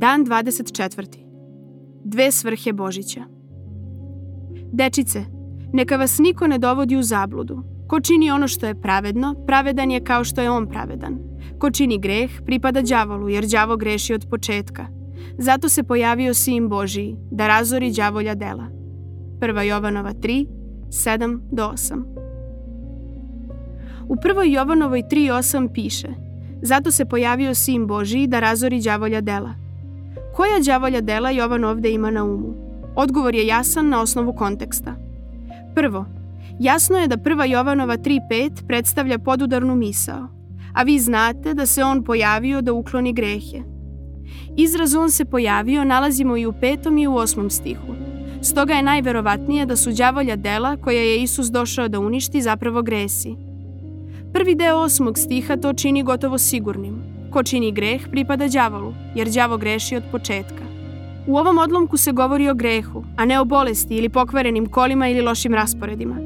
Dan 24. Dve svrhe Božića. Dečice, neka vas niko ne dovodi u zabludu. Ko čini ono što je pravedno, pravedan je kao što je on pravedan. Ko čini greh, pripada đavolu, jer đavo greši od početka. Zato se pojavio Sin Božiji, da razori đavolja dela. 1. Jovanova 3, 7 do 8. U 1. Jovanovoj 3.8 piše Zato se pojavio Sin Božiji da razori đavolja dela. Koja đavolja dela Jovan ovde ima na umu? Odgovor je jasan na osnovu konteksta. Prvo, jasno je da 1. Jovanova 3.5 predstavlja podudarnu misao, a vi znate da se on pojavio da ukloni grehe. Izraz on se pojavio nalazimo i u petom i u osmom stihu. Stoga je najverovatnije da su đavolja dela koja je Isus došao da uništi zapravo gresi. Prvi deo osmog stiha to čini gotovo sigurnim. Ko čini greh pripada đavolu, jer đavo greši od početka. U ovom odlomku se govori o grehu, a ne o bolesti ili pokvarenim kolima ili lošim rasporedima.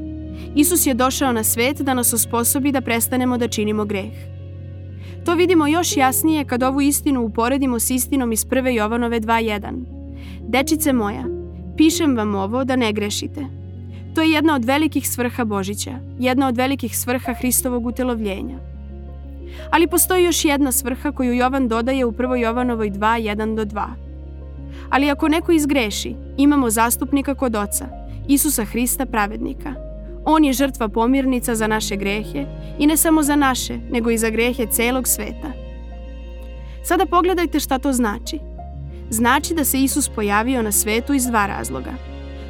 Isus je došao na svet da nas osposobi da prestanemo da činimo greh. To vidimo još jasnije kad ovu istinu uporedimo s istinom iz 1. Jovanove 2.1. Dečice moja, pišem vam ovo da ne grešite. To je jedna od velikih svrha Božića, jedna od velikih svrha Hristovog utelovljenja. Ali postoji još jedna svrha koju Jovan dodaje u 1. Jovanovoj 2.1 do 2. Ali ako neko izgreši, imamo zastupnika kod oca, Isusa Hrista pravednika. On je žrtva pomirnica za naše grehe i ne samo za naše, nego i za grehe celog sveta. Sada pogledajte šta to znači. Znači da se Isus pojavio na svetu iz dva razloga.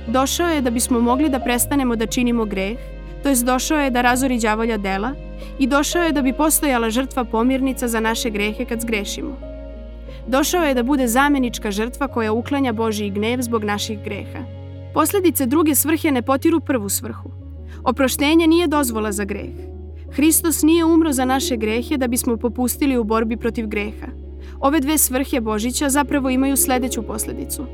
Došao je da bismo mogli da prestanemo da činimo greh, to jest došao je da razori đavolja dela i došao je da bi postojala žrtva pomirnica za naše grehe kad zgrešimo. Došao je da bude zamenička žrtva koja uklanja Božiji gnev zbog naših greha. Posledice druge svrhe ne potiru prvu svrhu. Oproštenje nije dozvola za greh. Hristos nije umro za naše grehe da bismo popustili u borbi protiv greha. Ove dve svrhe Božića zapravo imaju sledeću posledicu.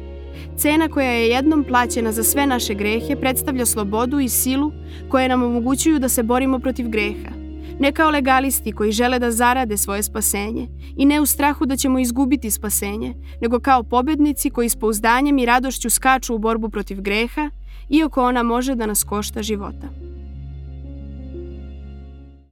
Cena koja je jednom plaćena za sve naše grehe predstavlja slobodu i silu koje nam omogućuju da se borimo protiv greha. Ne kao legalisti koji žele da zarade svoje spasenje i ne u strahu da ćemo izgubiti spasenje, nego kao pobednici koji s pouzdanjem i radošću skaču u borbu protiv greha, iako ona može da nas košta života.